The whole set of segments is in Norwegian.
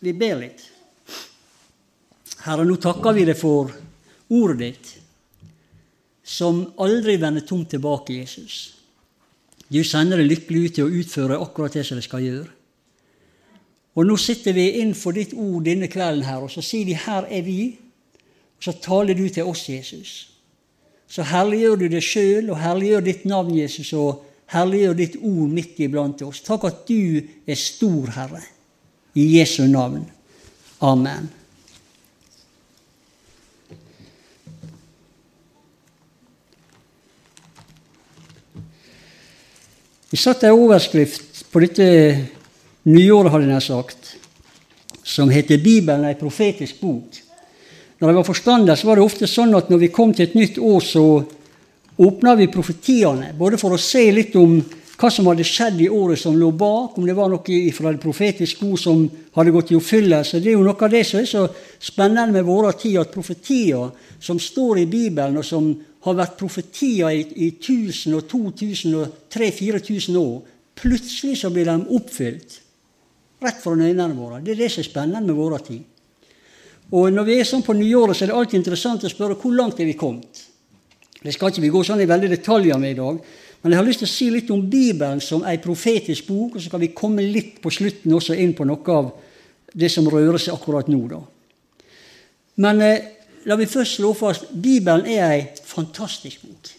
Vi ber litt. Herre, nå takker vi deg for ordet ditt, som aldri vender tomt tilbake, Jesus. Du sender det lykkelig ut til å utføre akkurat det som det skal gjøre. Og nå sitter vi innenfor ditt ord denne kvelden her, og så sier vi 'Her er vi', og så taler du til oss, Jesus. Så herliggjør du deg sjøl, og herliggjør ditt navn, Jesus, og herliggjør ditt ord midt iblant oss. Takk at du er stor, Herre. I Jesu navn. Amen. Vi satte en overskrift på dette nyåret, hadde jeg sagt, som heter 'Bibelen ei profetisk bok'. Når jeg var forstander, så var det ofte sånn at når vi kom til et nytt år, så åpna vi profetiene, både for å se litt om hva som hadde skjedd i året som lå bak, om det var noe fra det profetiske ord som hadde gått i oppfyllelse. Det er jo noe av det som er så spennende med vår tid, at profetier som står i Bibelen, og som har vært profetier i, i 1000 og 2000 og 3000-4000 år, plutselig så blir de oppfylt rett foran øynene våre. Det er det som er spennende med vår tid. Og når vi er sånn på nyåret, så er det alltid interessant å spørre hvor langt er vi kommet. Det skal ikke vi gå sånn i veldig detaljer med i dag. Men jeg har lyst til å si litt om Bibelen som ei profetisk bok, og så kan vi komme litt på slutten også inn på noe av det som rører seg akkurat nå. da. Men eh, la meg først slå fast Bibelen er ei fantastisk bok.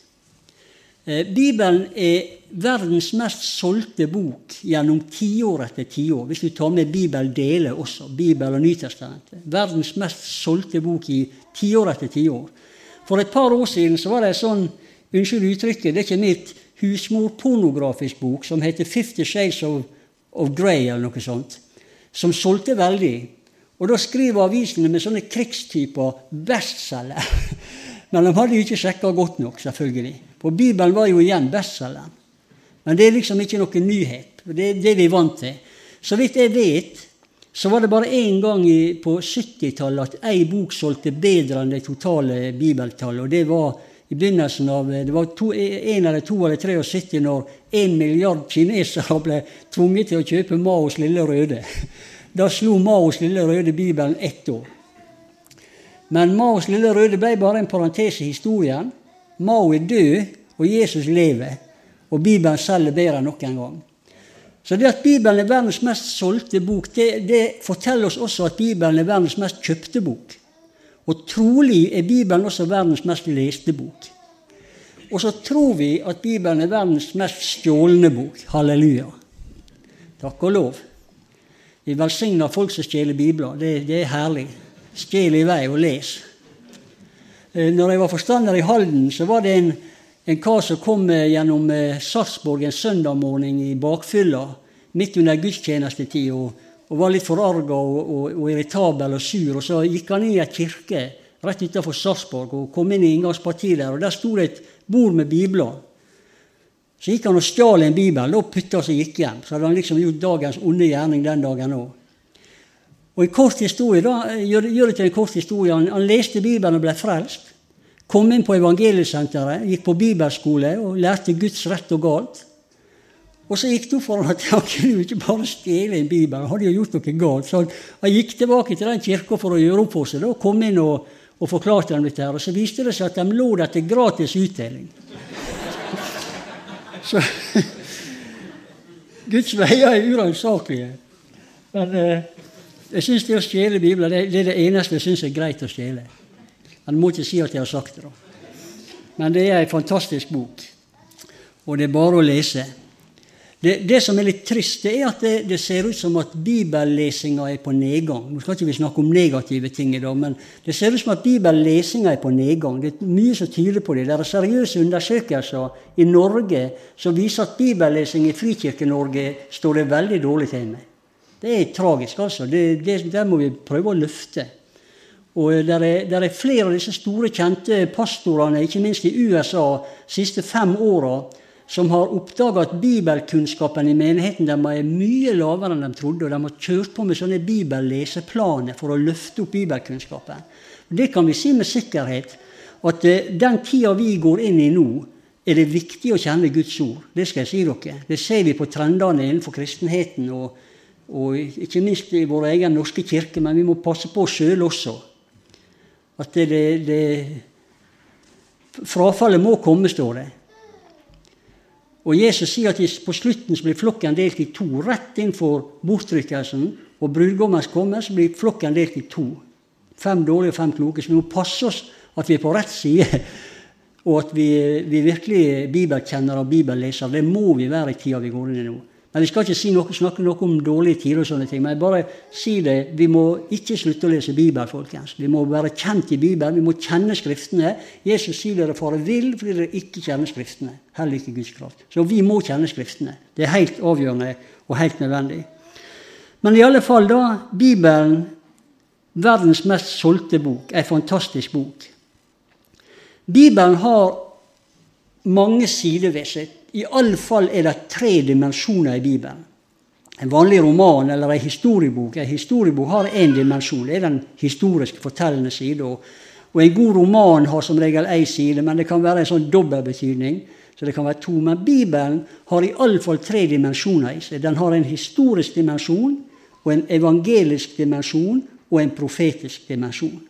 Eh, Bibelen er verdens mest solgte bok gjennom tiår etter tiår. Hvis du tar med Bibeldeler også, Bibel og Nytestamentet. Verdens mest solgte bok i tiår etter tiår. For et par år siden så var det sånn, unnskyld uttrykket, det er ikke mitt, husmorpornografisk bok som heter 'Fifty Shades of, of Grey', eller noe sånt, som solgte veldig. Og da skriver avisene med sånne krigstyper 'bestselger'. Men de hadde jo ikke sjekka godt nok, selvfølgelig. For Bibelen var jo igjen bestselgeren. Men det er liksom ikke noen nyhet. Det er det vi er vant til. Så vidt jeg vet, så var det bare én gang på 70-tallet at ei bok solgte bedre enn det totale bibeltallet. Og det var i begynnelsen av Det var to, en eller to eller 73 når en milliard kinesere ble tvunget til å kjøpe Maos Lille Røde. Da slo Maos Lille Røde Bibelen ett år. Men Maos Lille Røde ble bare en parentes i historien. Mao er død, og Jesus lever. Og Bibelen selger bedre enn noen gang. Så det at Bibelen er verdens mest solgte bok, det, det, forteller oss også at Bibelen er verdens mest kjøpte bok. Og trolig er Bibelen også verdens mest leste bok. Og så tror vi at Bibelen er verdens mest stjålne bok. Halleluja. Takk og lov. Vi velsigner folk som stjeler bibler. Det, det er herlig. Stjel i vei og les. Eh, når jeg var forstander i Halden, så var det en en kar som kom gjennom eh, Sarpsborg en søndag morgen i bakfylla midt under gudstjenestetid og, og var litt forarga og, og, og, irritabel og sur. Og så gikk han inn i ei kirke rett utenfor Sarpsborg og kom inn i inngangspartiet der. og Der sto det et bord med bibler. Så gikk han og stjal en bibel og putta seg gikk hjem. Så hadde han liksom gjort dagens onde gjerning den dagen òg. Og i kort historie, da, gjør, gjør det til en kort historie, han, han leste Bibelen og ble frelst. Kom inn på evangeliesenteret, gikk på bibelskole og lærte Guds rett og galt. Og så gikk det opp for ham at han kunne ikke bare stjele en bibel, han hadde jo gjort noe galt. Så han gikk tilbake til den kirka for å gjøre opp for seg og kom inn og, og forklarte dem dette. her. Og så viste det seg at de lå der til gratis utdeling. Så Guds veier er uransakelige. Men eh, jeg syns det å stjele Bibelen det, det er det eneste jeg syns er greit å stjele. Han må ikke si at jeg har sagt det. da. Men det er ei fantastisk bok, og det er bare å lese. Det, det, som er litt trist, det er at det, det ser ut som at bibellesinga er på nedgang. Nå skal ikke vi snakke om negative ting i dag, men det ser ut som at bibellesinga er på nedgang. Det er mye som tyder på det. Det er seriøse undersøkelser i Norge som viser at bibellesing i Frikirke-Norge står det veldig dårlig til med. Det er tragisk, altså. Det, der må vi prøve å løfte. Og der er, der er, flere av disse store, kjente pastorene, ikke minst i USA, de siste fem åra, som har oppdaga at bibelkunnskapen i menigheten er mye lavere enn de trodde. Og de har kjørt på med sånne bibelleseplaner for å løfte opp bibelkunnskapen. Det kan vi si med sikkerhet, at eh, den tida vi går inn i nå, er det viktig å kjenne Guds ord. Det skal jeg si dere. Det ser vi på trendene innenfor kristenheten. og og ikke minst i vår egen norske kirke, men vi må passe på oss sjøl også. At det, det, det, Frafallet må komme, står det. Og Jesus sier at på slutten så blir flokken delt i to. Rett innenfor bortrykkelsen og brudgommens komme så blir flokken delt i to. Fem dårlige og fem kloke. Så vi må passe oss at vi er på rett side, og at vi, vi virkelig er bibelkjennere og bibellesere. Det må vi være i tida vi går inn i nå. Men Vi skal ikke si noe, snakke noe om dårlige tider, og sånne ting, men jeg bare si det. Vi må ikke slutte å lese Bibelen, folkens. Vi må være kjent i Bibelen. Vi må kjenne Skriftene. Jesus sier dere fare vill fordi dere ikke kjenner Skriftene. Heller ikke Guds kraft. Så vi må kjenne Skriftene. Det er helt avgjørende og helt nødvendig. Men i alle fall, da. Bibelen, verdens mest solgte bok, ei fantastisk bok. Bibelen har mange sider ved seg. I alle fall er det tre dimensjoner i Bibelen. En vanlig roman eller en historiebok En historiebok har én dimensjon. Det er den historiske, fortellende side. Og en god roman har som regel én side, men det kan være en sånn dobbeltbetydning. Så det kan være to. Men Bibelen har i alle fall tre dimensjoner i seg. Den har en historisk dimensjon, og en evangelisk dimensjon og en profetisk dimensjon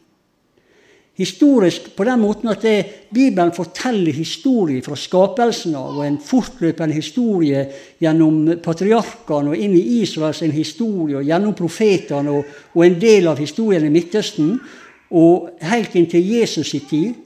historisk på den måten at det, Bibelen forteller historie fra skapelsen av, og en fortløpende historie gjennom patriarkene og inn i Israels historie, og gjennom profetene og, og, en del av historien i Midtøsten, og helt inn til Jesus' i tid.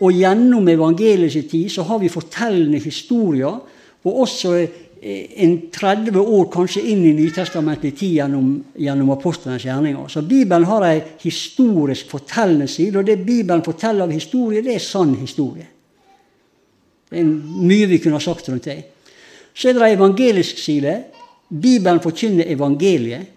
Og gjennom evangeliet sin tid så har vi fortellende historier, og også en 30 år kanskje inn i Nytestamentlig tid gjennom, gjennom apostlenes gjerninger. Så Bibelen har ei historisk fortellende side, og det Bibelen forteller av historie, det er sann historie. Det er mye vi kunne ha sagt rundt det. Så er det ei evangelisk side. Bibelen forkynner evangeliet.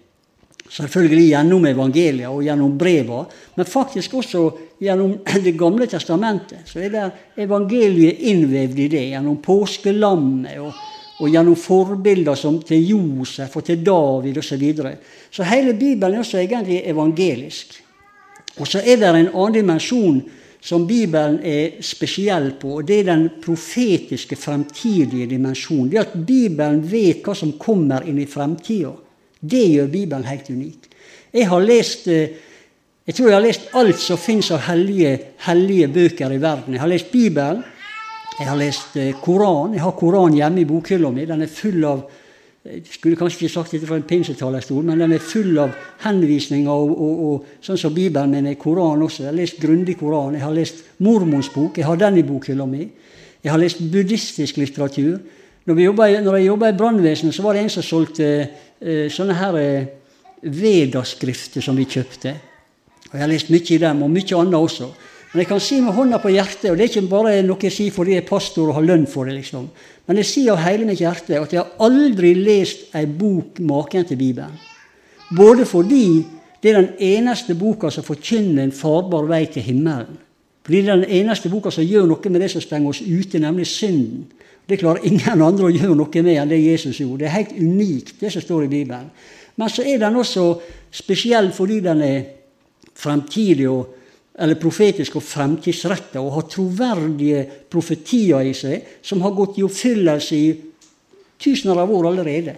Selvfølgelig gjennom evangeliet og gjennom breva, men faktisk også gjennom Det gamle testamentet. Så er det evangeliet innvevd i det, gjennom påskelammet og og gjennom forbilder som til Josef og til David osv. Så, videre. så hele Bibelen er også egentlig evangelisk. Og så er det en annen dimensjon som Bibelen er spesiell på, og det er den profetiske fremtidige dimensjonen. Det at Bibelen vet hva som kommer inn i fremtida. Det gjør Bibelen helt unik. Jeg har lest eh, jeg tror jeg har lest alt som fins av hellige, hellige bøker i verden. Jeg har lest Bibelen, jeg har lest Koranen. Koran. Jeg har Koran hjemme i bokhylla mi. Den er full av jeg skulle kanskje ikke sagt dette fra en pinsetalerstol, men den er full av henvisninger og, og, og, sånn som Bibelen min er Koran også. Jeg har lest grundig Koran. Jeg har lest mormons bok. Jeg har den i bokhylla mi. Jeg har lest buddhistisk litteratur. Når, jobbet, når jeg jobba i brannvesenet, så var det en som solgte eh, sånne her eh, vedaskrifter som vi kjøpte. Og Jeg har lest mye i dem, og mye annet også. Men jeg kan si med hånda på hjertet, og det er ikke bare noe jeg sier fordi jeg er pastor og har lønn for det, liksom. men jeg sier av hele mitt hjerte at jeg har aldri lest ei bok maken til Bibelen. Både fordi det er den eneste boka som forkynner en farbar vei til himmelen. Fordi det er den eneste boka som gjør noe med det som stenger oss ute, nemlig synden. Det klarer ingen andre å gjøre noe med enn det Jesus gjorde. Det er helt unikt, det som står i Bibelen. Men så er den også spesiell fordi den er fremtidig og eller profetisk og fremtidsretta og har troverdige profetier i seg som har gått i oppfyllelse i tusener av år allerede.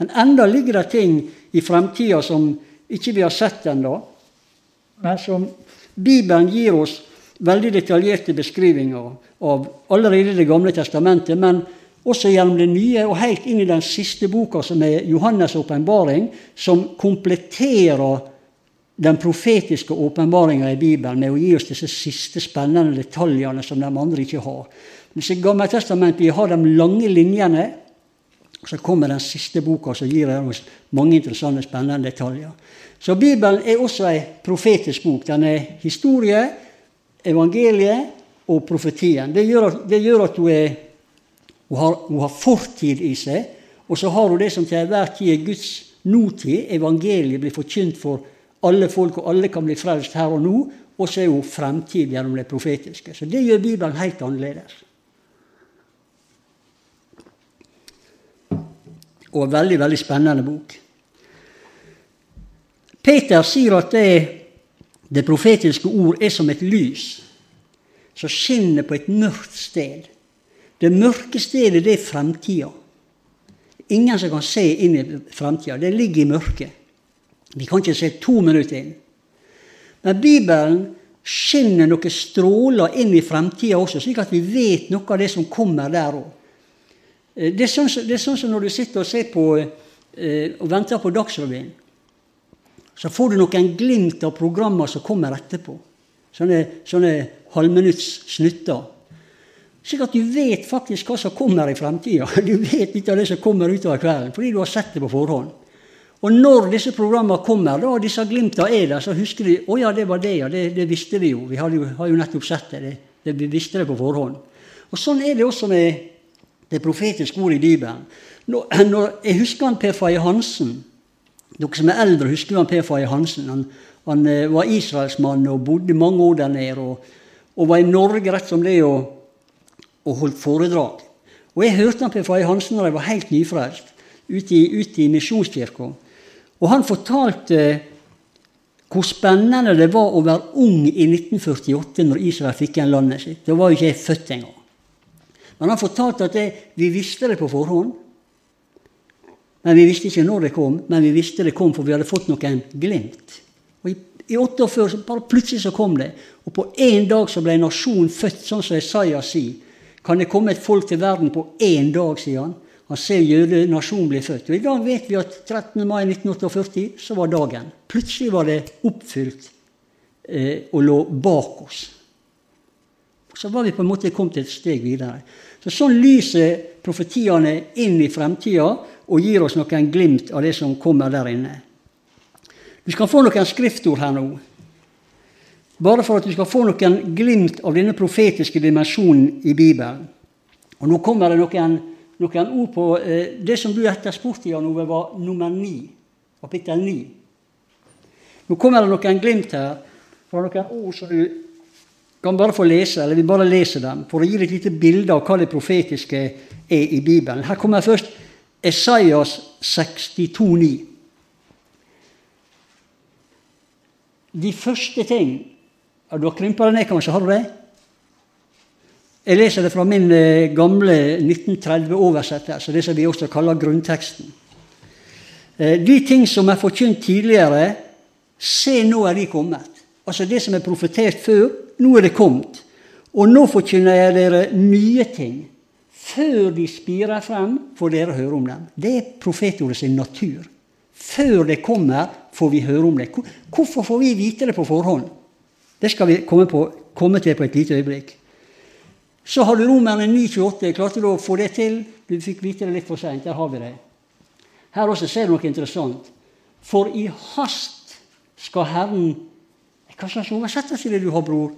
Men enda ligger det ting i fremtida som ikke vi har sett ennå, men som Bibelen gir oss veldig detaljerte beskrivinger av allerede Det gamle testamentet, men også gjennom det nye, og helt inn i den siste boka, som er Johannes' åpenbaring, som kompletterer den profetiske åpenbaringa i Bibelen med å gi oss disse siste spennende detaljene som de andre ikke har. Mens i Gammeltestamentet har de lange linjene, og så kommer den siste boka som gir oss mange interessante, spennende detaljer. Så Bibelen er også ei profetisk bok. Den er historie, evangeliet og profetien. Det gjør, det gjør at hun, er, hun, har, hun, har, fortid i seg, og så har hun det som til enhver tid er Guds nåtid. Evangeliet blir forkynt for alle folk og alle kan bli frelst her og nå. Og så er jo fremtid gjennom det profetiske. Så det gjør Bibelen helt annerledes. Og en veldig, veldig spennende bok. Peter sier at det, det profetiske ord er som et lys som skinner på et mørkt sted. Det mørke stedet, det er fremtida. Ingen som kan se inn i fremtida. Det ligger i mørket. Vi kan ikke se to minutter inn. Men Bibelen skinner noen stråler inn i fremtida også, slik at vi vet noe av det som kommer der òg. Eh, det, sånn det, er sånn som når du sitter og ser på eh, og venter på Dagsrevyen. Så får du noen glimt av programmer som kommer etterpå. Sånne, sånne halvminutts. Slik at du vet faktisk hva som kommer i fremtida. Du vet litt av det som kommer utover kvelden, fordi du har sett det på forhånd. Og når disse programmene kommer, da disse glimta er der, så husker de å ja, det var det, ja, det, det visste vi jo. Vi har jo, har jo nettopp sett det. det. det. Vi visste det på forhånd. Og Sånn er det også med det profetiske ordet i Bibelen. Når, når, jeg husker han Per Faye Hansen. Dere som er eldre, husker han Per Faye Hansen. Han, han eh, var israelsmann og bodde mange år der nede. Og, og, var i Norge rett som det og, og holdt foredrag. Og Jeg hørte han Per Faye Hansen da jeg var helt nyfrelst, ute i, ute i Misjonskirka. Og han fortalte hvor spennende det var å være ung i 1948 når Israel fikk igjen landet sitt. Da var jo ikke jeg født engang. Men han fortalte at det, vi visste det på forhånd. Men vi visste ikke når det kom, men vi visste det kom, for vi hadde fått noen glimt. Og I, i 48 så bare plutselig så kom det. Og på én dag så ble nasjonen født, sånn som Isaiah sier. Kan det komme et folk til verden på én dag, sier han. Han ser jødenasjonen bli født. Og I dag vet vi at 13. mai 1948 så var dagen. Plutselig var det oppfylt eh, og lå bak oss. Så var vi på en måte kommet et steg videre. Så Sånn lyser profetiene inn i fremtida og gir oss noen glimt av det som kommer der inne. Du skal få noen skriftord her nå. Bare for at du skal få noen glimt av denne profetiske dimensjonen i Bibelen. Og Nå kommer det noen noen ord på eh, det som du etterspurte, Jan Ove, var nummer ni. Kapittel ni. Nå kommer det noen glimt her fra noen ord som du kan bare få lese, eller vi bare leser dem, for å gi et lite bilde av hva det profetiske er i Bibelen. Her kommer først Esaias 62,9. De første ting ja, Du har krympa det ned, kanskje? Har du det? Jeg leser det fra min eh, gamle 1930-oversettelse, det som vi også kaller grunnteksten. Eh, de ting som er forkynt tidligere, se, nå er de kommet. Altså det som er profetert før, nå er det kommet. Og nå forkynner jeg dere nye ting. Før de spirer frem, får dere høre om dem. Det er profetordet sin natur. Før det kommer, får vi høre om det. Hvorfor får vi vite det på forhånd? Det skal vi komme, på, komme til på et lite øyeblikk. Så har du Romerne 9,28. Klarte du å få det til? Du fikk vite det litt for seint. Der har vi det. Her også ser du noe interessant. For i hast skal Herren Hva slags oversettelse er det du har, bror?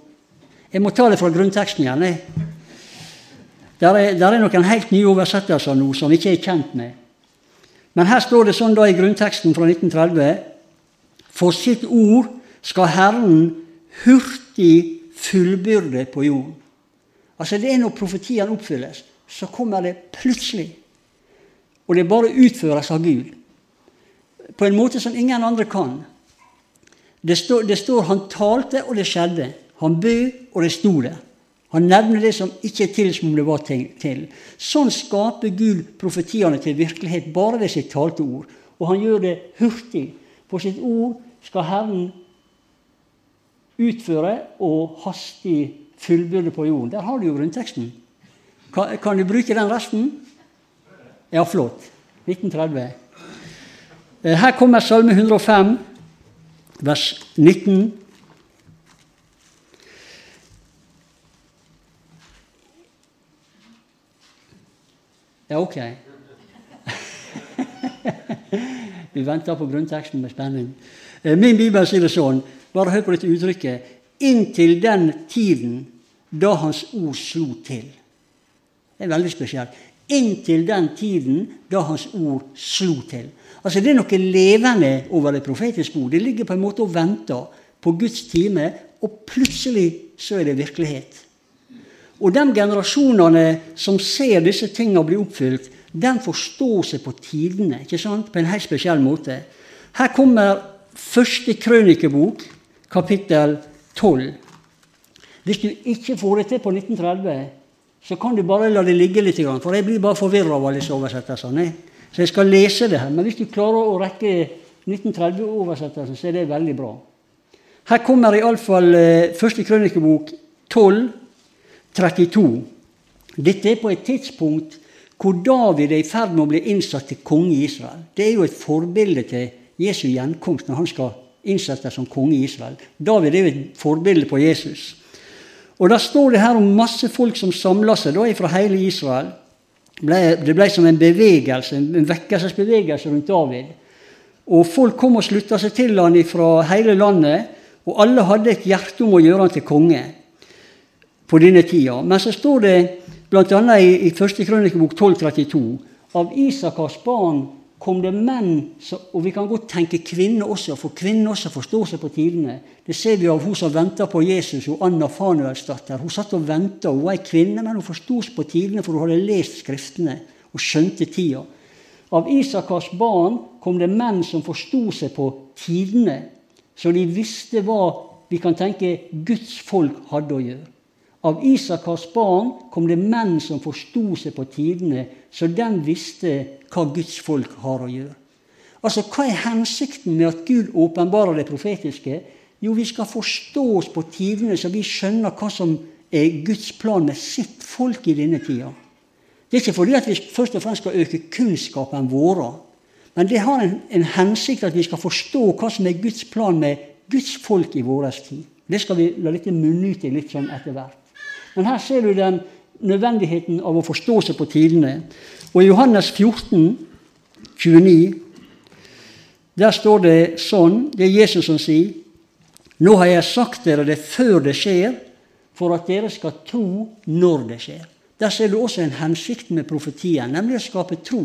Jeg må ta det fra grunnteksten igjen. Jeg. Der er, der er noen helt nye oversettelser nå som vi ikke er kjent med. Men her står det sånn da i grunnteksten fra 1930 For sitt ord skal Herren hurtig fullbyrde på jorden. Altså Det er når profetiene oppfylles, så kommer det plutselig. Og det bare utføres av Gud. På en måte som ingen andre kan. Det står, det står han talte, og det skjedde. Han bød, og det sto der. Han nevner det som ikke er til som om det var til. Sånn skaper Gud profetiene til virkelighet bare ved sitt talte ord. Og han gjør det hurtig. For sitt ord skal Herren utføre og hastig fullbyrde på jorden. Der har du jo grunnteksten. Kan, kan, du bruke den resten? Ja, flott. 1930. Eh, her kommer Salme 105, vers 19. Ja, ok. Vi venter på grunnteksten med spenning. Eh, min bibel sier det sånn, bare hør på dette uttrykket, inntil den tiden da Hans ord slo til. Det er veldig spesielt. Inntil den tiden da Hans ord slo til. Altså Det er noe levende over det profetiske ord. Det ligger på en måte og venter på Guds time, og plutselig så er det virkelighet. Og de generasjonene som ser disse tingene bli oppfylt, de forstår seg på tidene ikke sant? på en helt spesiell måte. Her kommer første krønikebok, kapittel 12. Hvis du ikke får det til på 1930, så kan du bare la det ligge litt. For jeg blir bare forvirra av alle disse oversettelsene. Så jeg skal lese det her. Men hvis du klarer å rekke 1930-oversettelsen, så er det veldig bra. Her kommer iallfall eh, første krønikebok 12, 32. Dette er på et tidspunkt hvor David er i ferd med å bli innsatt til konge i Israel. Det er jo et forbilde til Jesu gjenkomst når han skal innsettes som konge i Israel. David er jo et forbilde på Jesus. Og Da står det her om masse folk som samla seg da fra hele Israel. Det ble som en bevegelse, en vekkelsesbevegelse rundt David. Og Folk kom og slutta seg til han fra hele landet, og alle hadde et hjerte om å gjøre han til konge på denne tida. Men så står det bl.a. i, i 1. Krønikebok 1232 av Isakars barn kom det menn, og vi kan godt tenke kvinner også, for kvinner også forstår seg på tidene. Det ser vi av hun som venta på Jesus, og Anna Fanuelsdatter. Hun satt og venta. Hun var ei kvinne, men hun forsto seg på tidene, for hun hadde lest Skriftene og skjønte tida. Av Isakars barn kom det menn som forsto seg på tidene, så de visste hva vi kan tenke Guds folk hadde å gjøre. Av Isakars barn kom det menn som forsto seg på tidene, så den visste hva Guds folk har å gjøre. Altså, Hva er hensikten med at Gud åpenbarer det profetiske? Jo, vi skal forstå oss på tidene, så vi skjønner hva som er Guds plan med sitt folk i denne tida. Det er ikke fordi at vi først og fremst skal øke kunnskapen vår, men det har en, en hensikt at vi skal forstå hva som er Guds plan med Guds folk i vår tid. Det skal vi la dette munne ut i litt sånn etter hvert. Men her ser du den nødvendigheten av å forstå seg på tidene. Og i Johannes 14, 29, der står det sånn Det er Jesus som sier Nå har jeg sagt dere det før det skjer, for at dere skal tro når det skjer. Der ser du også en hensikt med profetien, nemlig å skape tro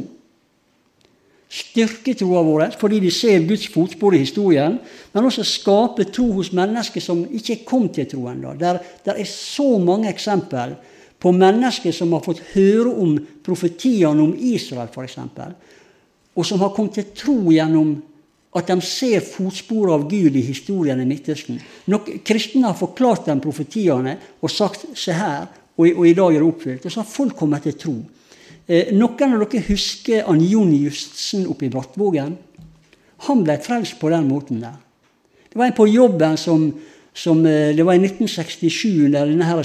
styrke troa vår fordi de ser Guds fotspor i historien, men også skape tro hos mennesker som ikke kommet til tro ennå. Der, der, er så mange eksempel på mennesker som har fått høre om profetiene om Israel, f.eks., og som har kommet til tro gjennom at de ser fotsporet av Gud i historien i Midtøsten. Nok kristne har forklart dem profetiene og sagt 'se her', og og i dag er det oppfylt. Og så har folk kommet til tro. Eh, noen av dere husker han Jon Justsen oppe i Brattvågen? Han ble frelst på den måten der. Det var en på jobben som, som eh, Det var i 1967, der denne her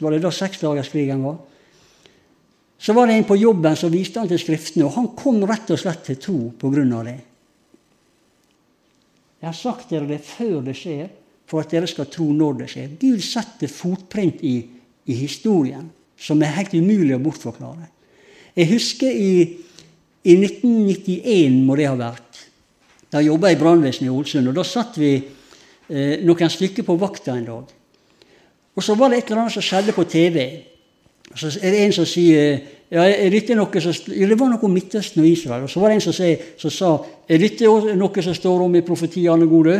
var det da seksdagerskrigen var? Så var det en på jobben som viste han til Skriftene, og han kom rett og slett til tro av det. Jeg har sagt dere det før det skjer, for at dere skal tro når det skjer. Gud setter fotprint i, i historien som er helt umulig å bortforklare. Jeg husker i, i 1991 må det ha vært. Da jobba jeg i brannvesenet i Ålesund. og Da satt vi eh, noen stykker på vakta en dag. Og så var det et eller annet som skjedde på TV. Og så er det en som sier ja, er dette noe som, ja, Det var noe om Midtøsten og Israel. Og så var det en som, sier, som sa er dette noe som står om i profetiene gode?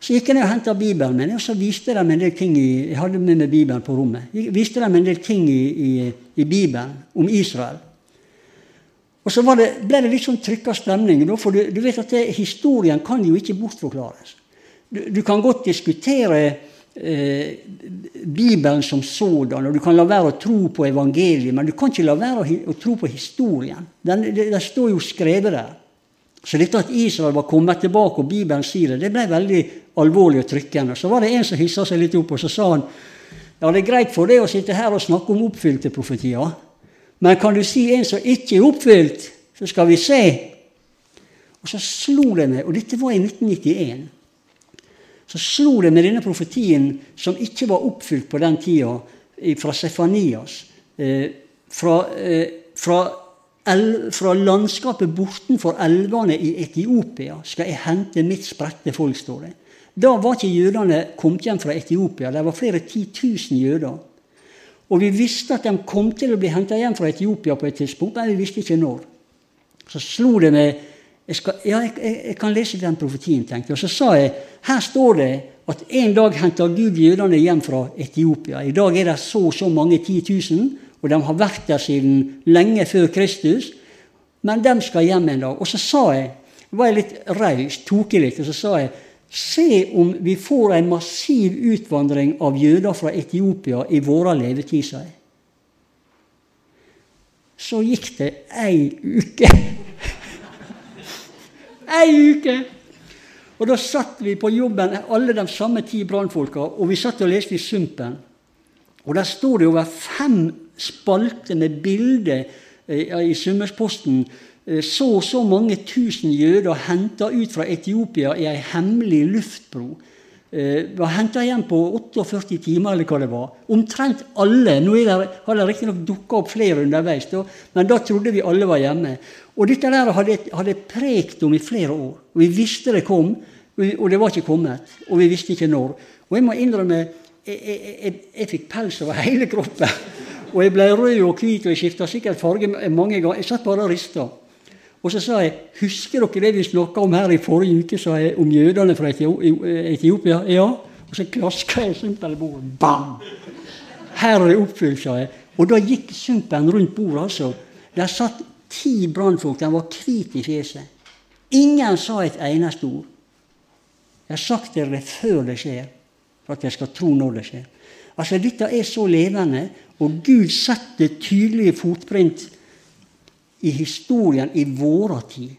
Så gikk jeg ned og henta Bibelen min, og så viste de en del ting i, jeg hadde med meg Bibelen på rommet. Viste dem en del ting i, i, i Bibelen om Israel. Og så det, ble det litt sånn trykka stemning, for du, du vet at det, historien kan jo ikke bortforklares. Du, du kan godt diskutere eh, Bibelen som sådan, og du kan la være å tro på evangeliet, men du kan ikke la være å, å tro på historien. Den, den står jo skrevet der. Så dette at Israel var kommet tilbake, og Bibelen sier det, det ble veldig alvorlig og trykkende. Så var det en som hissa seg litt opp, og så sa han ja, det er greit for deg å sitte her og snakke om oppfylte profetier, men kan du si en som ikke er oppfylt, så skal vi se. Og så slo det meg, og dette var i 1991 så slo det med denne profetien som ikke var oppfylt på den tida, fra Sefanias. Eh, fra, eh, fra fra landskapet bortenfor elvene i Etiopia skal jeg hente mitt spredte folk, står det. Da var ikke jødene kommet hjem fra Etiopia. Det var flere titusen jøder. Og vi visste at de kom til å bli henta hjem fra Etiopia på et tidspunkt, men vi visste ikke når. Så slo det meg jeg, skal, ja, jeg, jeg, kan lese den profetien, tenkte jeg. Og så sa jeg her står det at en dag henter Gud jødene hjem fra Etiopia. I dag er det så og så mange 10 000, og de har vært der siden lenge før Kristus. Men de skal hjem en dag. Og så sa jeg, var jeg litt raus, tok i litt, og så sa jeg se om vi får en massiv utvandring av jøder fra Etiopia i våre levetid, sa jeg. så gikk det ei uke. ei uke! Og da satt vi på jobben, alle de samme ti brannfolka, og vi satt og leste i Sumpen. Og der står det over fem spalter med bilder eh, i Sunnmørsposten. Eh, så så mange tusen jøder henta ut fra Etiopia i ei hemmelig luftbro. Eh, var henta hjem på 48 timer, eller hva det var. Omtrent alle. Nå det, har det riktignok dukka opp flere underveis, da, men da trodde vi alle var hjemme. Og dette der hadde, hadde prekt om i flere år. Og vi visste det kom, og det var ikke kommet. Og vi visste ikke når. Og jeg må innrømme, jeg, jeg, jeg, jeg fikk pels over hele kroppen. Og jeg ble rød og hvit, og jeg skifta sikkert farge mange ganger. Jeg satt bare og rista. Og så sa jeg Husker dere det vi snakka om her i forrige uke, sa jeg, om jødene fra Etiopia? Ja. Og så klaska jeg Sumpen i bordet. Bam! Her er det oppfylt, sa jeg. Og da gikk Sumpen rundt bordet, altså. Der satt ti brannfolk. De var hvite i fjeset. Ingen sa et eneste ord. Jeg har sagt dere det før det skjer, for at jeg skal tro når det skjer. Altså, Dette er så levende, og Gud setter tydelige fotprint i historien i våre tid.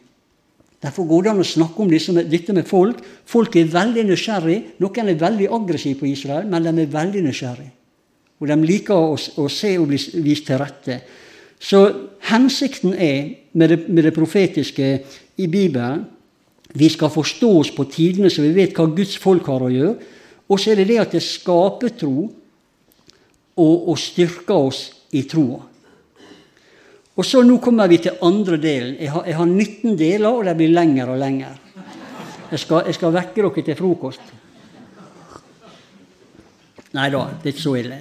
Derfor går det an å snakke om dette med folk. Folk er veldig nysgjerrig. Noen er veldig aggressive på Israel, men de er veldig nysgjerrige. Og de liker å, å se og bli vist til rette. Så hensikten er med det, med det profetiske i Bibelen vi skal forstå oss på tidene, så vi vet hva Guds folk har å gjøre. Og så er det det at det skaper tro og, og styrker oss i troa. Og så Nå kommer vi til andre delen. Jeg har, jeg har 19 deler, og de blir lengre og lengre. Jeg skal, jeg skal vekke dere til frokost. Nei da, det er ikke så ille.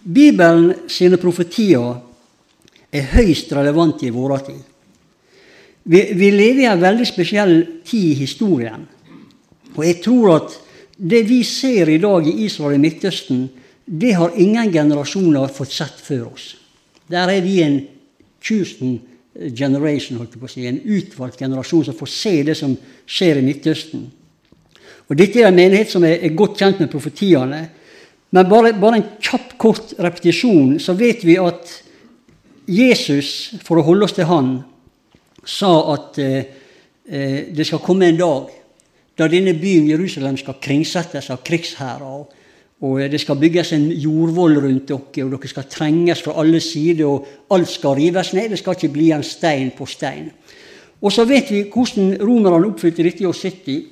Bibelen sine profetier er høyst relevante i vår tid. Vi, vi lever i en veldig spesiell tid i historien. Og jeg tror at det vi ser i dag i Israel og Midtøsten, det har ingen generasjoner fått sett før oss. Der er vi en chosen generation, holdt jeg på å si, en utvalgt generasjon som får se det som skjer i Midtøsten. Og Dette er en menighet som er godt kjent med profetiene. Men bare, bare, en kjapp, kort repetisjon, så vet vi at Jesus, for å holde oss til Han, sa at eh, eh, det skal komme en dag da denne byen Jerusalem skal kringsettes av krigsherrer. Og det skal bygges en jordvoll rundt dere, og dere skal trenges fra alle sider. og Alt skal rives ned. Det skal ikke bli en stein på stein. Og så vet vi hvordan romerne oppfylte dette i år 70.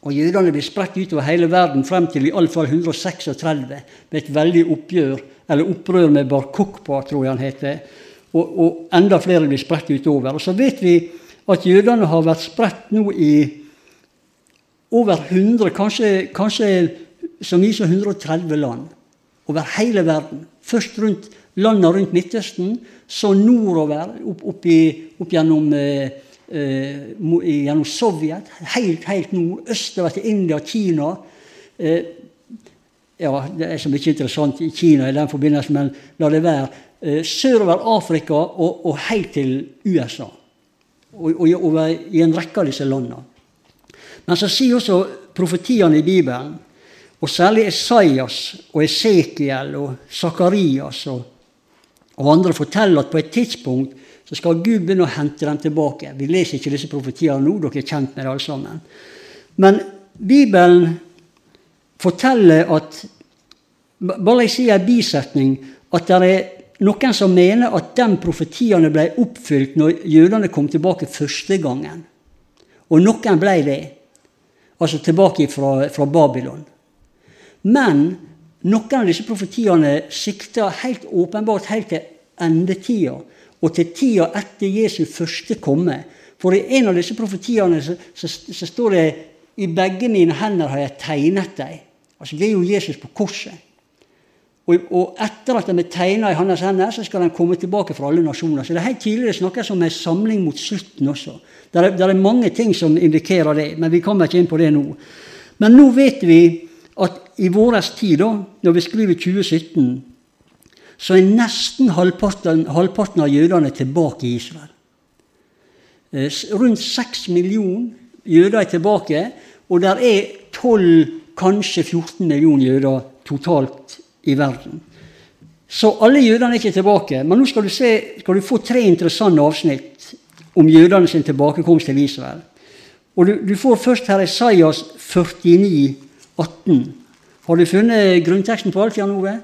Og jødene blir spredt utover hele verden frem til iallfall 136 med et veldig oppgjør, eller opprør med Bar Kokpa, tror jeg han heter. Og, og, enda flere blir spredt utover. Og så vet vi at jødene har vært spredt nå i over 100, kanskje, kanskje så mye som 130 land. Over hele verden. Først rundt landene rundt Midtøsten, så nordover, opp, opp, i, opp gjennom eh, eh, gjennom Sovjet, helt, helt nord, østover til India, Kina. Eh, ja, Det er så mye interessant i Kina i den forbindelse, men la det være. Eh, sørover Afrika og, og helt til USA. Og, og, og, i en rekke av disse landene. Men så sier også profetiene i Bibelen, og særlig Esaias og Esekiel og Sakarias og, og andre, forteller at på et tidspunkt så skal Gud begynne å hente dem tilbake. Vi leser ikke disse profetiene nå, dere er kjent med det alle sammen. Men Bibelen forteller at Bare jeg sier en bisetning at det er noen som mener at de profetiene ble oppfylt når jødene kom tilbake første gangen. Og noen ble det. Altså tilbake fra, fra Babylon. Men noen av disse profetiene sikter helt åpenbart helt til endetida og til tida etter Jesu første komme. For i en av disse profetiene så, så, så står det i begge mine hender har jeg tegnet deg. Altså Det er jo Jesus på korset. Og, og etter at de er tegna i hans hender, så skal de komme tilbake fra alle nasjoner. Så det er helt tidlig det snakkes om en samling mot slutten også. Det er, er mange ting som indikerer det, men vi kommer ikke inn på det nå. Men nå vet vi at i vår tid, da, når vi skriver 2017, så er nesten halvparten, halvparten av jødene tilbake i Israel. Eh, rundt seks millioner jøder er tilbake, og der er 12, kanskje 14 millioner jøder totalt i verden. Så alle jødene er ikke tilbake. Men nå skal du, se, skal du få tre interessante avsnitt om jødene sin tilbakekomst til Israel. Og du, du får først her Isaias 49, 18. Har du funnet grunnteksten på alt, Jan Ove?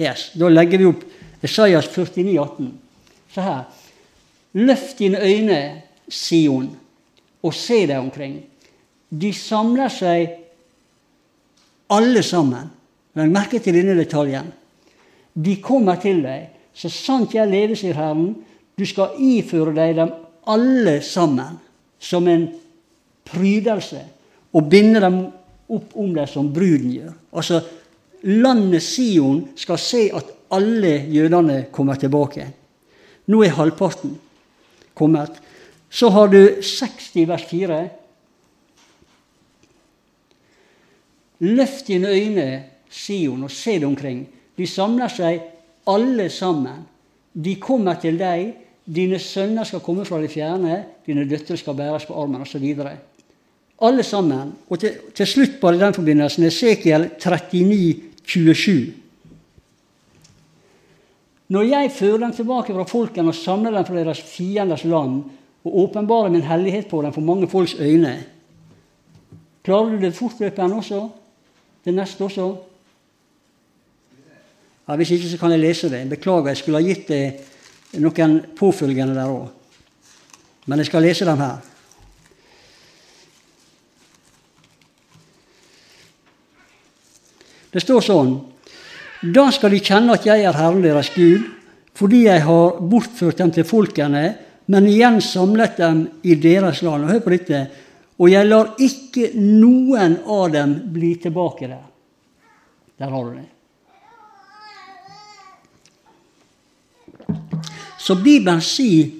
Yes. Da legger vi opp Isaias 49, 18. Se her. Løft dine øyne, Sion, og se deg omkring. De samler seg alle sammen. Legg merke til denne detaljen. De kommer til deg. Så sant jeg lever, sier Herren, du skal iføre deg dem alle sammen som en prydelse og binde dem opp om deg som bruden gjør. Altså, landet Sion skal se at alle jødene kommer tilbake. Nå er halvparten kommet. Så har du 60 vers 4. Løft dine øyne, Sion, og se deg omkring. De samler seg alle sammen. De kommer til deg. Dine sønner skal komme fra det fjerne. Dine døtre skal bæres på armen, osv. Alle sammen. Og til, til slutt bare i den forbindelsen Esekiel 39, 27. Når jeg fører dem tilbake fra folkene og samler dem fra deres fienders land, og åpenbarer min hellighet på dem for mange folks øyne Klarer du det fortløpende også? Det neste også? Ja, hvis ikke, så kan jeg lese det. Beklager, jeg skulle ha gitt det noen påfølgende der òg. Men jeg skal lese dem her. Det står sånn Da skal de kjenne at jeg er Herren deres Gud, fordi jeg har bortført dem til folkene, men igjen samlet dem i deres land. Og hør på dette. Og jeg lar ikke noen av dem bli tilbake der. Der har du det. Så Bibelen sier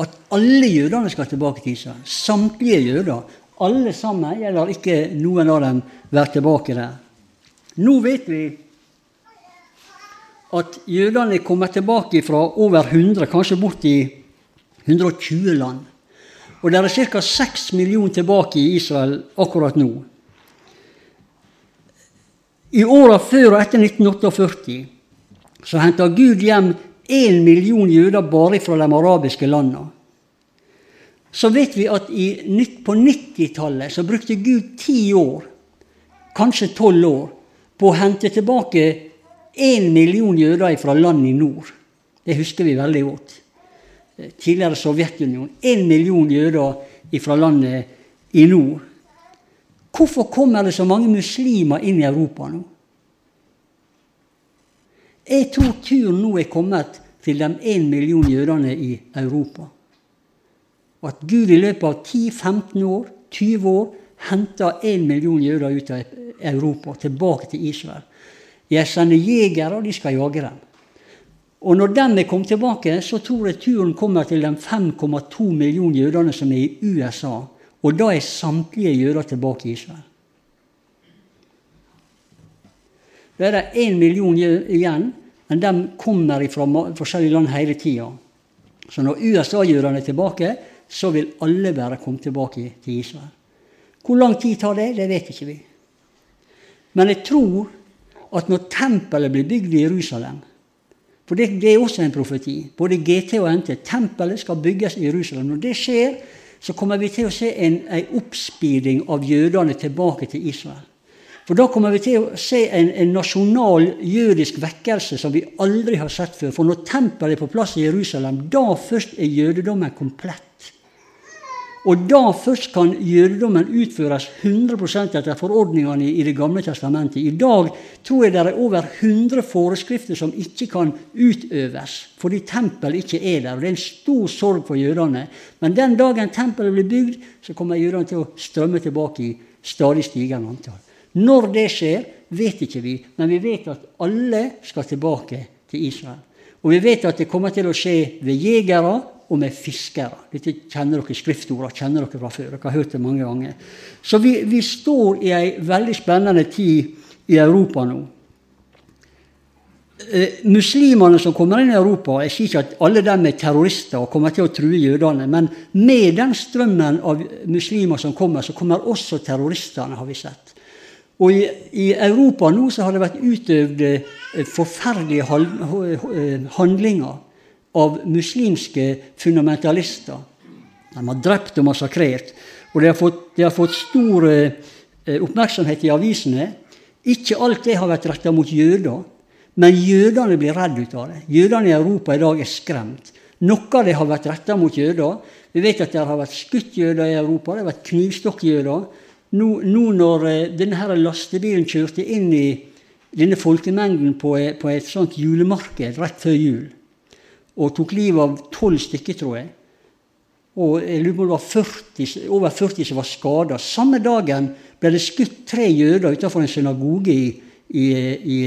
at alle jødene skal tilbake til Israel. Samtlige jøder. Alle sammen. Jeg lar ikke noen av dem være tilbake der. Nå vet vi at jødene kommer tilbake fra over 100, kanskje bort i 120 land. Og det er ca. 6 millioner tilbake i Israel akkurat nå. I åra før og etter 1948 så henta Gud hjem én million jøder bare fra de arabiske landene. Så vet vi at på 90-tallet så brukte Gud ti år, kanskje tolv år, på å hente tilbake én million jøder fra land i nord. Det husker vi veldig godt. Tidligere Sovjetunionen. Én million jøder fra landet i nord. Hvorfor kommer det så mange muslimer inn i Europa nå? Jeg tror turen nå er kommet til de én million jødene i Europa. Og at Gud i løpet av 10-15 år, 20 år, henter én million jøder ut av Europa, tilbake til Israel. Jeg sender jegere, og de skal jage dem. Og når de er kommet tilbake, så tror jeg turen kommer til de 5,2 millioner jødene som er i USA. Og da er samtlige jøder tilbake i Israel. Da er det én million igjen, men de kommer fra forskjellige land hele tida. Så når USA-jødene er tilbake, så vil alle være kommet tilbake til Israel. Hvor lang tid tar det, det vet ikke vi. Men jeg tror at når tempelet blir bygd i Jerusalem For det, det er også en profeti. Både GT og NT. Tempelet skal bygges i Jerusalem. Når det skjer, så kommer vi til å se en, en oppspeeding av jødene tilbake til Israel. For da kommer vi til å se en, en, nasjonal jødisk vekkelse som vi aldri har sett før. For når tempelet er på plass i Jerusalem, da først er jødedommen komplett. Og da først kan jødedommen utføres 100% etter forordningene i Det gamle testamentet. I dag tror jeg det er over 100 forskrifter som ikke kan utøves fordi tempelet ikke er der. og Det er en stor sorg for jødene. Men den dagen tempelet blir bygd, så kommer jødene til å strømme tilbake i stadig stigende antall. Når det skjer, vet ikke vi, men vi vet at alle skal tilbake til Israel. Og vi vet at det kommer til å skje ved jegere og med fiskere. Dette kjenner dere skriftordene kjenner dere fra før. Dere har hørt det mange ganger. Så vi, vi står i ei veldig spennende tid i Europa nå. Eh, muslimene som kommer inn i Europa, jeg sier ikke at alle dem er terrorister og kommer til å true jødene, men med den strømmen av muslimer som kommer, så kommer også terroristene, har vi sett. Og i, i, Europa nå så har det vært utøvd eh, forferdelige handlinger av muslimske fundamentalister. De har drept og massakrert. Og de har de har fått stor eh, oppmerksomhet i avisene. Ikke alt det har vært retta mot jøder, men jødene blir redd ut av det. Jødene i Europa i dag er skremt. Noe av det har vært retta mot jøder. Vi vet at det har vært skutt jøder i Europa, det har vært knivstokkjøder. Nå, nå når eh, denne lastebilen kjørte inn i denne folkemengden på, på et sånt julemarked rett før jul, og tok livet av tolv stykker, tror jeg, og jeg lurer på det var 40, over 40 som var skada. Samme dagen ble det skutt tre jøder utenfor en synagoge i, i, i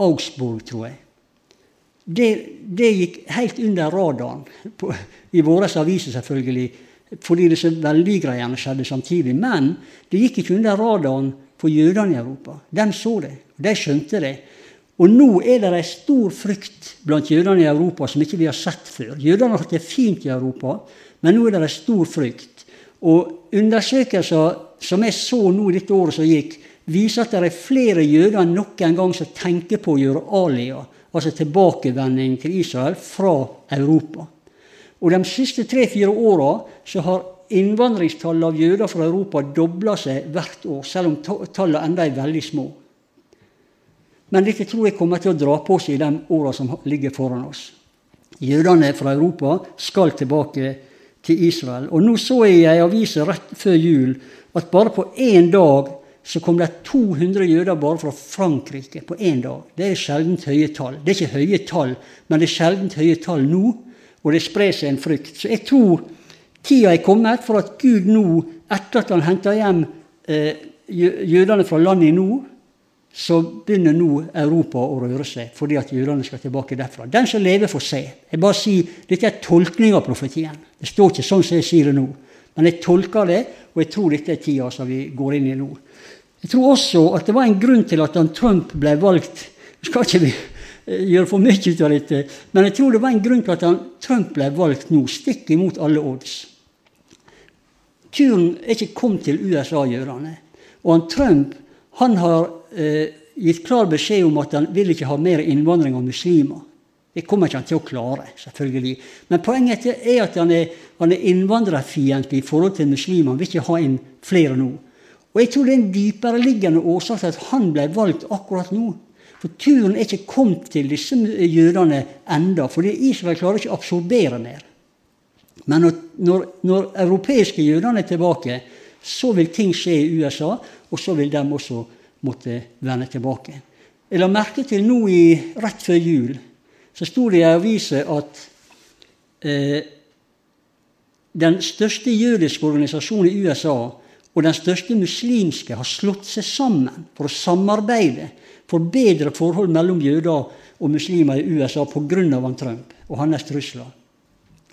Augsburg, tror jeg. Det, det, gikk helt under radaren på, i våre aviser, selvfølgelig, fordi disse veldig-greiene skjedde samtidig. Men det gikk ikke under radaren for jødene i Europa. De så det, de skjønte det. Og nå er det en stor frykt blant jødene i Europa som ikke vi har sett før. Jødene har hatt det fint i Europa, men nå er det en stor frykt. Og undersøkelser som jeg så nå dette året som gikk, viser at det er flere jøder enn noen gang som tenker på å gjøre alia, altså tilbakevending til Israel, fra Europa. Og De siste tre-fire åra har innvandringstallet av jøder fra Europa dobla seg hvert år, selv om tallene enda er veldig små. Men dette tror jeg kommer til å dra på seg i de åra som ligger foran oss. Jødene fra Europa skal tilbake til Israel. Og nå så jeg i ei avis rett før jul at bare på én dag så kom det 200 jøder bare fra Frankrike på én dag. Det er sjeldent høye tall. Det er ikke høye tall, men det er sjeldent høye tall nå, og det sprer seg en frykt. Så jeg tror tida er kommet for at Gud nå, etter at han henter hjem eh, jødene fra landet i nord, så begynner nå Europa å røre seg fordi at jødene skal tilbake derfra. Den som lever, får se. Jeg bare sier, Dette er tolkning av profetien. Det står ikke sånn som jeg sier det nå. Men jeg tolker det, og jeg tror dette er tida som vi går inn i nå. Jeg tror også at det var en grunn til at Trump ble valgt. skal ikke vi gjøre for mye ut av dette, men jeg tror det var en grunn til at Trump ble valgt nå, stikk imot alle odds. Turen er ikke kommet til USA-jødene. Og han Trump han har eh, gitt klar beskjed om at han vil ikke ha mer innvandring av muslimer. Det kommer ikke han til å klare, selvfølgelig. Men poenget er at han er, han er innvandrerfiendtlig i forhold til muslimer. Han vil ikke ha inn flere nå. Og jeg tror det er en dypereliggende årsak til at han ble valgt akkurat nå. For turen er ikke kommet til disse jødene enda, fordi Israel klarer ikke å absorbere mer. Men når, når, når europeiske jødene er tilbake, så vil ting skje i USA, og så vil de også måtte vende tilbake. Jeg la merke til nå i, rett før jul så sto det i avisa at eh, den største jødiske organisasjonen i USA og den største muslimske har slått seg sammen for å samarbeide for bedre forhold mellom jøder og muslimer i USA pga. Trump og hans trusler.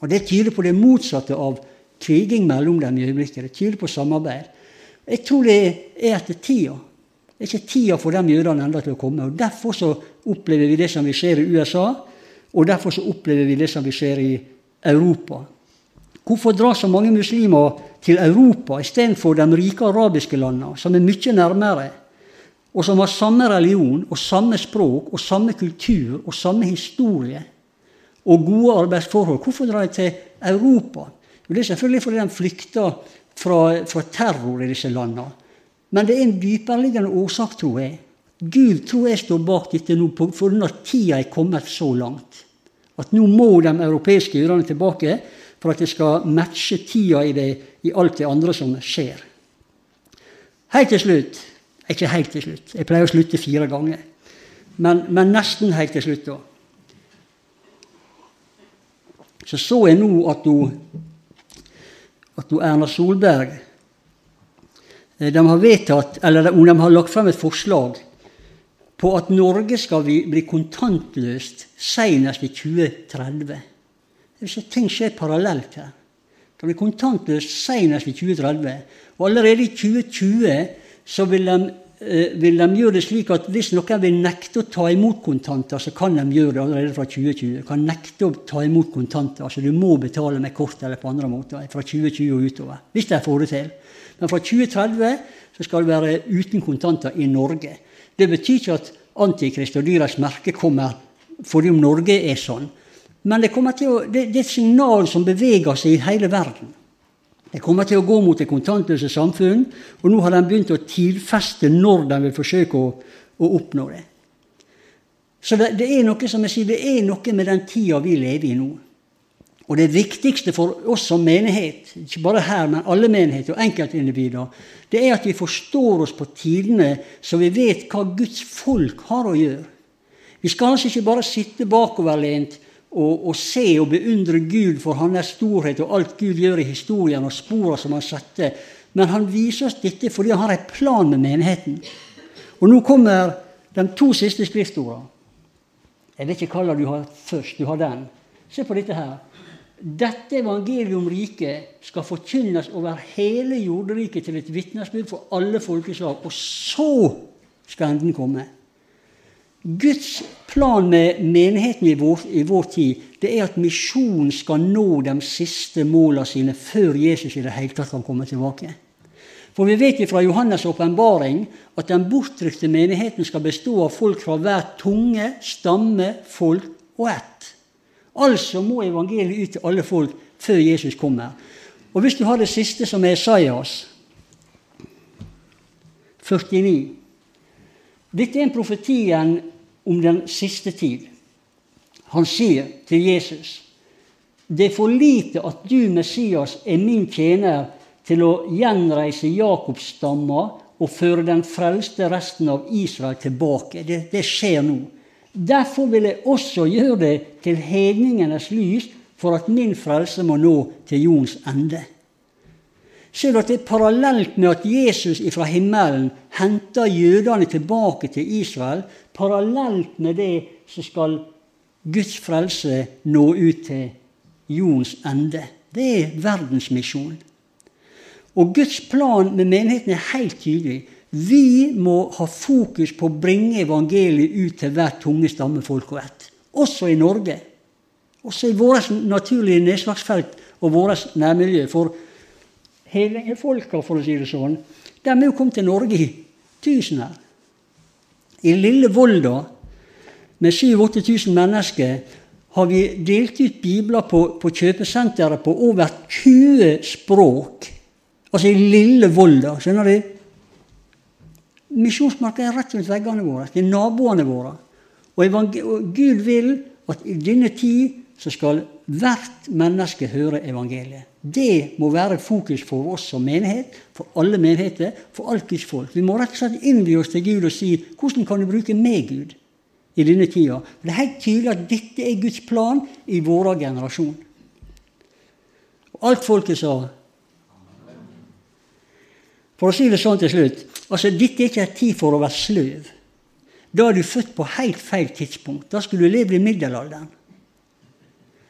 Og Det tyder på det motsatte av kriging mellom dem i øyeblikket. Det tyder på samarbeid. Jeg tror det er etter tida. Det er ikke tida for de jødene enda til å komme. og Derfor så opplever vi det som vi ser i USA, og derfor så opplever vi det som vi ser i Europa. Hvorfor drar så mange muslimer til Europa istedenfor de rike arabiske landene, som er mye nærmere, og som har samme religion og samme språk og samme kultur og samme historie og gode arbeidsforhold? Hvorfor drar de til Europa? Jo, det er selvfølgelig fordi de flykter fra, fra terror i disse landene. Men det er en dypereliggende årsak, tror jeg. Gud tror jeg står bak dette nå fordi tida er kommet så langt. At nå må de europeiske jødene tilbake for at det skal matche tida i, det, i alt det andre som skjer. Helt til slutt Ikke helt til slutt. Jeg pleier å slutte fire ganger. Men, men nesten helt til slutt, da. Så så jeg nå at hun at Erna Solberg eh, de har vedtatt, eller de har lagt frem et forslag på at Norge skal bli kontantløst senest i 2030. Ting skjer parallelt her. Det blir kontantløst senest i 2030. Og allerede i 2020 så vil de eh, vil de gjøre det slik at hvis noen vil nekte å ta imot kontanter, så kan de gjøre det allerede fra 2020. Kan nekte å ta imot kontanter. altså Du må betale med kort eller på andre måter fra 2020 og utover. Hvis de får det til. Men fra 2030 så skal det være uten kontanter i Norge. Det betyr ikke at Antikrist og dyrets merke kommer fordi om Norge er sånn. Men det, å, det, det er et signal som beveger seg i hele verden. Det kommer til å gå mot det kontantløse samfunn, og nå har de begynt å tidfeste når de vil forsøke å, å oppnå det. Så det, det, er noe som jeg sier, det er noe med den tida vi lever i nå. Og det viktigste for oss som menighet, ikke bare her, men alle menigheter og enkeltindivider, det er at vi forstår oss på tidene, så vi vet hva Guds folk har å gjøre. Vi skal altså ikke bare sitte bakoverlent og, og, se og beundre Gud for hans storhet og alt Gud gjør i historien og sporene som han setter. Men han viser oss dette fordi han har en plan med menigheten. Og nå kommer de to siste skriftordene. Jeg vet ikke hva du har først. Du har den. Se på dette her. Dette evangeliet om riket skal forkynnes over hele jorderiket til et vitnesbyrd for alle folkeslag. Og så skal enden komme. Guds plan med menigheten i vår, i vår, tid det er at misjonen skal nå de siste målene sine før Jesus i det hele tatt kan komme tilbake. For vi vet fra Johannes' åpenbaring at den bortrykte menigheten skal bestå av folk fra hver tunge, stamme, folk og ett. Altså må evangeliet ut til alle folk før Jesus kommer. Og Hvis du har det siste, som er Esaias 49 Dette er en profetien om den siste tid. Han sier til Jesus det er for lite at du, Messias, er min tjener til å gjenreise Jakobs stammer og føre den frelste resten av Israel tilbake. Det, det skjer nå. Derfor vil jeg også gjøre det til hedningenes lys, for at min frelse må nå til jordens ende. Ser du at det er parallelt med at Jesus fra himmelen henter jødene tilbake til Israel. Parallelt med det så skal Guds frelse nå ut til jordens ende. Det er verdensmisjonen. Og Guds plan med menigheten er helt tydelig. Vi må ha fokus på å bringe evangeliet ut til hver tunge stamme, folk og ett. Også i Norge. Også i vårt naturlige nedslagsfelt og vårt nærmiljø. For Hellingefolka, for å si det sånn, de er jo kommet til Norge i tusener. I lille Volda, med 7000-8000 mennesker, har vi delt ut bibler på, på kjøpesenteret på over 20 språk. Altså i lille Volda. Skjønner du? Misjonsmarka er rett rundt veggene våre. Er naboene våre. Og Gud vil at i denne tid så skal hvert menneske høre evangeliet. Det må være fokus for oss som menighet, for alle menigheter, for alt Guds folk. Vi må rett og slett innby oss til Gud og si hvordan kan du bruke meg, Gud, i denne tida? Det er helt tydelig at dette er Guds plan i vår generasjon. Og alt folket sa For å si det sånn til slutt altså Dette er ikke en tid for å være sløv. Da er du født på helt feil tidspunkt. Da skulle du leve i middelalderen.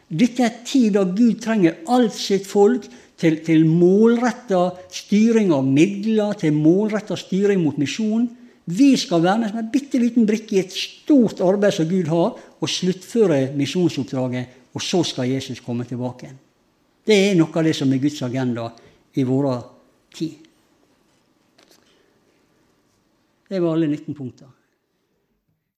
Dette er tid da Gud trenger alt sitt folk til, til målretta styring av midler, til målretta styring mot misjon. Vi skal være som en bitte liten brikke i et stort arbeid som Gud har, og sluttføre misjonsoppdraget. Og så skal Jesus komme tilbake. Det er noe av det som er Guds agenda i vår tid. Det var alle 19 punkter.